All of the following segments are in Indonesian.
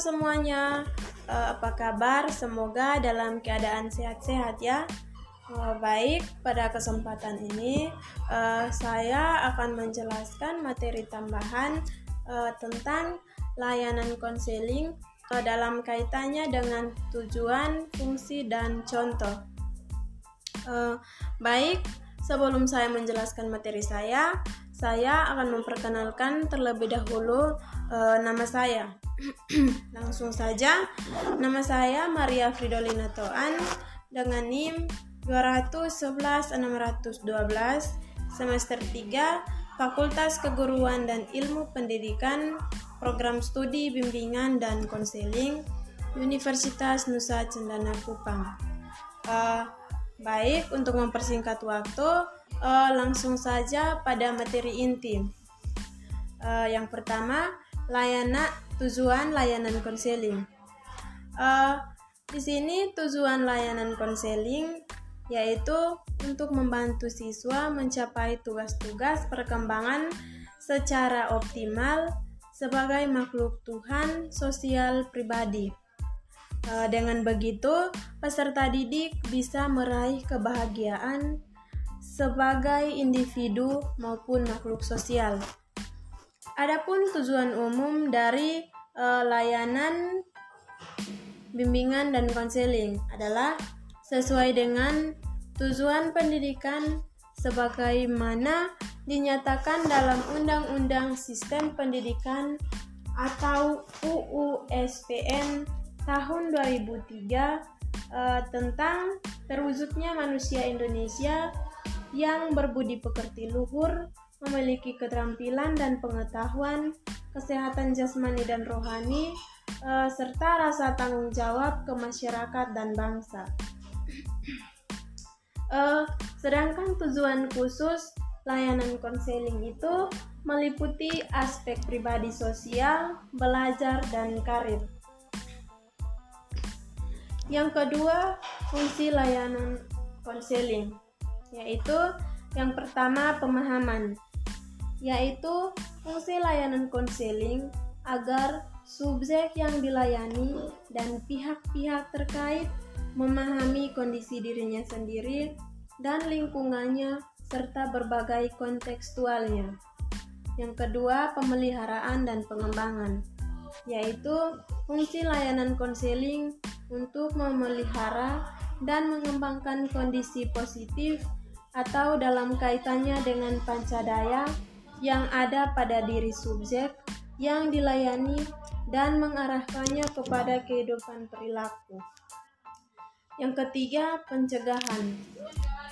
semuanya, uh, apa kabar? Semoga dalam keadaan sehat-sehat ya. Uh, baik, pada kesempatan ini uh, saya akan menjelaskan materi tambahan tentang layanan konseling uh, dalam kaitannya dengan tujuan, fungsi, dan contoh. Baik, sebelum saya menjelaskan materi saya, saya akan memperkenalkan terlebih dahulu uh, nama saya. Langsung saja, nama saya Maria Fridolina Toan dengan NIM 211612 semester 3 Fakultas Keguruan dan Ilmu Pendidikan Program Studi Bimbingan dan Konseling Universitas Nusa Cendana Kupang. Uh, baik, untuk mempersingkat waktu, uh, langsung saja pada materi inti. Uh, yang pertama, layanan tujuan layanan konseling. Uh, di sini tujuan layanan konseling yaitu untuk membantu siswa mencapai tugas-tugas perkembangan secara optimal sebagai makhluk Tuhan sosial pribadi. Uh, dengan begitu, peserta didik bisa meraih kebahagiaan sebagai individu maupun makhluk sosial. Adapun tujuan umum dari uh, layanan bimbingan dan konseling adalah sesuai dengan tujuan pendidikan sebagaimana dinyatakan dalam Undang-Undang Sistem Pendidikan atau UU SPN tahun 2003 uh, eh, tentang terwujudnya manusia Indonesia yang berbudi pekerti luhur memiliki keterampilan dan pengetahuan, kesehatan jasmani dan rohani, uh, serta rasa tanggung jawab ke masyarakat dan bangsa. uh, sedangkan tujuan khusus layanan konseling itu meliputi aspek pribadi sosial, belajar, dan karir. Yang kedua, fungsi layanan konseling, yaitu yang pertama pemahaman yaitu fungsi layanan konseling agar subjek yang dilayani dan pihak-pihak terkait memahami kondisi dirinya sendiri dan lingkungannya serta berbagai kontekstualnya. Yang kedua, pemeliharaan dan pengembangan, yaitu fungsi layanan konseling untuk memelihara dan mengembangkan kondisi positif atau dalam kaitannya dengan pancadaya yang ada pada diri subjek yang dilayani dan mengarahkannya kepada kehidupan perilaku. Yang ketiga, pencegahan,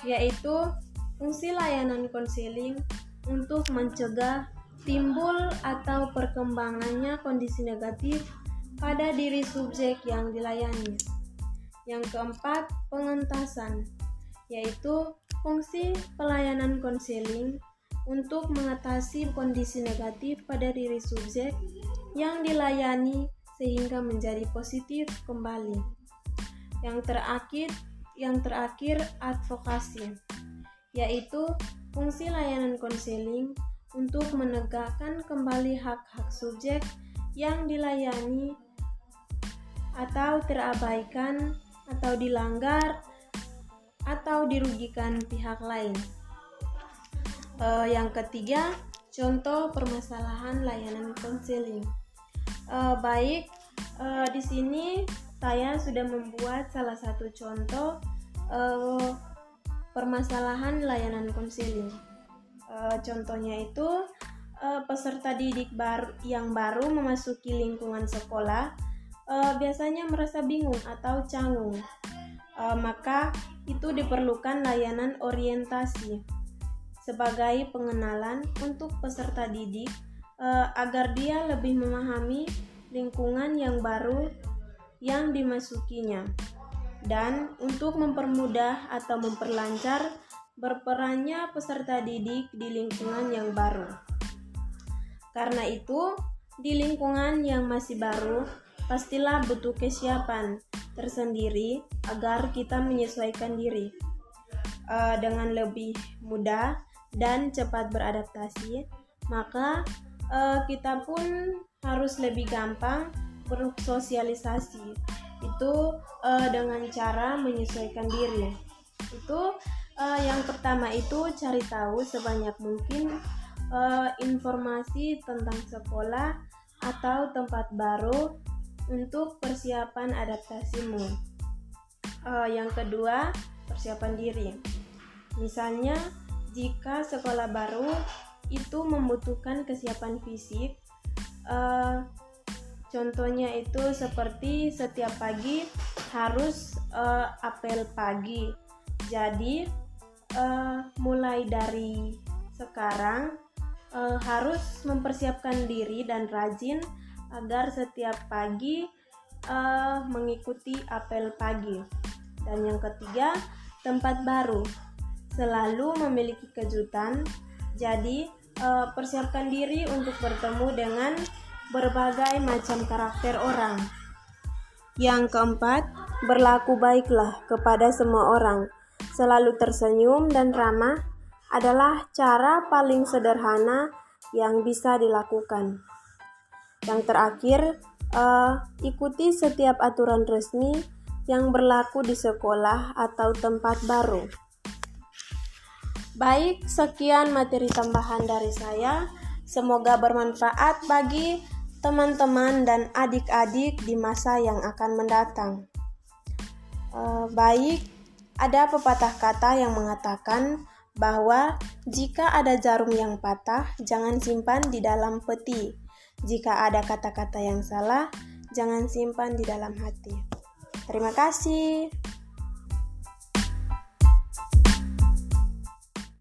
yaitu fungsi layanan konseling untuk mencegah timbul atau perkembangannya kondisi negatif pada diri subjek yang dilayani. Yang keempat, pengentasan, yaitu fungsi pelayanan konseling untuk mengatasi kondisi negatif pada diri subjek yang dilayani sehingga menjadi positif kembali. Yang terakhir, yang terakhir advokasi, yaitu fungsi layanan konseling untuk menegakkan kembali hak-hak subjek yang dilayani atau terabaikan atau dilanggar atau dirugikan pihak lain. Uh, yang ketiga, contoh permasalahan layanan konseling. Uh, baik, uh, di sini saya sudah membuat salah satu contoh uh, permasalahan layanan konseling. Uh, contohnya itu uh, peserta didik baru yang baru memasuki lingkungan sekolah uh, biasanya merasa bingung atau canggung. Uh, maka itu diperlukan layanan orientasi sebagai pengenalan untuk peserta didik uh, agar dia lebih memahami lingkungan yang baru yang dimasukinya dan untuk mempermudah atau memperlancar berperannya peserta didik di lingkungan yang baru. Karena itu, di lingkungan yang masih baru, pastilah butuh kesiapan tersendiri agar kita menyesuaikan diri uh, dengan lebih mudah dan cepat beradaptasi, maka uh, kita pun harus lebih gampang bersosialisasi. Itu uh, dengan cara menyesuaikan diri. Itu uh, yang pertama itu cari tahu sebanyak mungkin uh, informasi tentang sekolah atau tempat baru untuk persiapan adaptasimu. Uh, yang kedua persiapan diri. Misalnya jika sekolah baru itu membutuhkan kesiapan fisik uh, contohnya itu seperti setiap pagi harus uh, apel pagi. Jadi uh, mulai dari sekarang uh, harus mempersiapkan diri dan rajin agar setiap pagi uh, mengikuti apel pagi. Dan yang ketiga tempat baru selalu memiliki kejutan jadi uh, persiapkan diri untuk bertemu dengan berbagai macam karakter orang. Yang keempat, berlaku baiklah kepada semua orang. Selalu tersenyum dan ramah adalah cara paling sederhana yang bisa dilakukan. Yang terakhir, uh, ikuti setiap aturan resmi yang berlaku di sekolah atau tempat baru. Baik, sekian materi tambahan dari saya. Semoga bermanfaat bagi teman-teman dan adik-adik di masa yang akan mendatang. Uh, baik, ada pepatah kata yang mengatakan bahwa jika ada jarum yang patah, jangan simpan di dalam peti. Jika ada kata-kata yang salah, jangan simpan di dalam hati. Terima kasih.